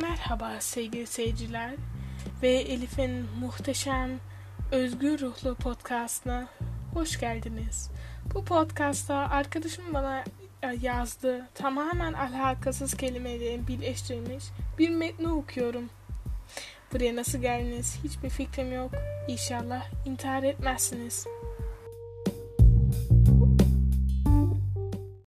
Merhaba sevgili seyirciler ve Elif'in muhteşem Özgür Ruhlu podcastına hoş geldiniz. Bu podcastta arkadaşım bana e, yazdı tamamen alakasız kelimeleri birleştirmiş bir metni okuyorum. Buraya nasıl geldiniz hiçbir fikrim yok. İnşallah intihar etmezsiniz.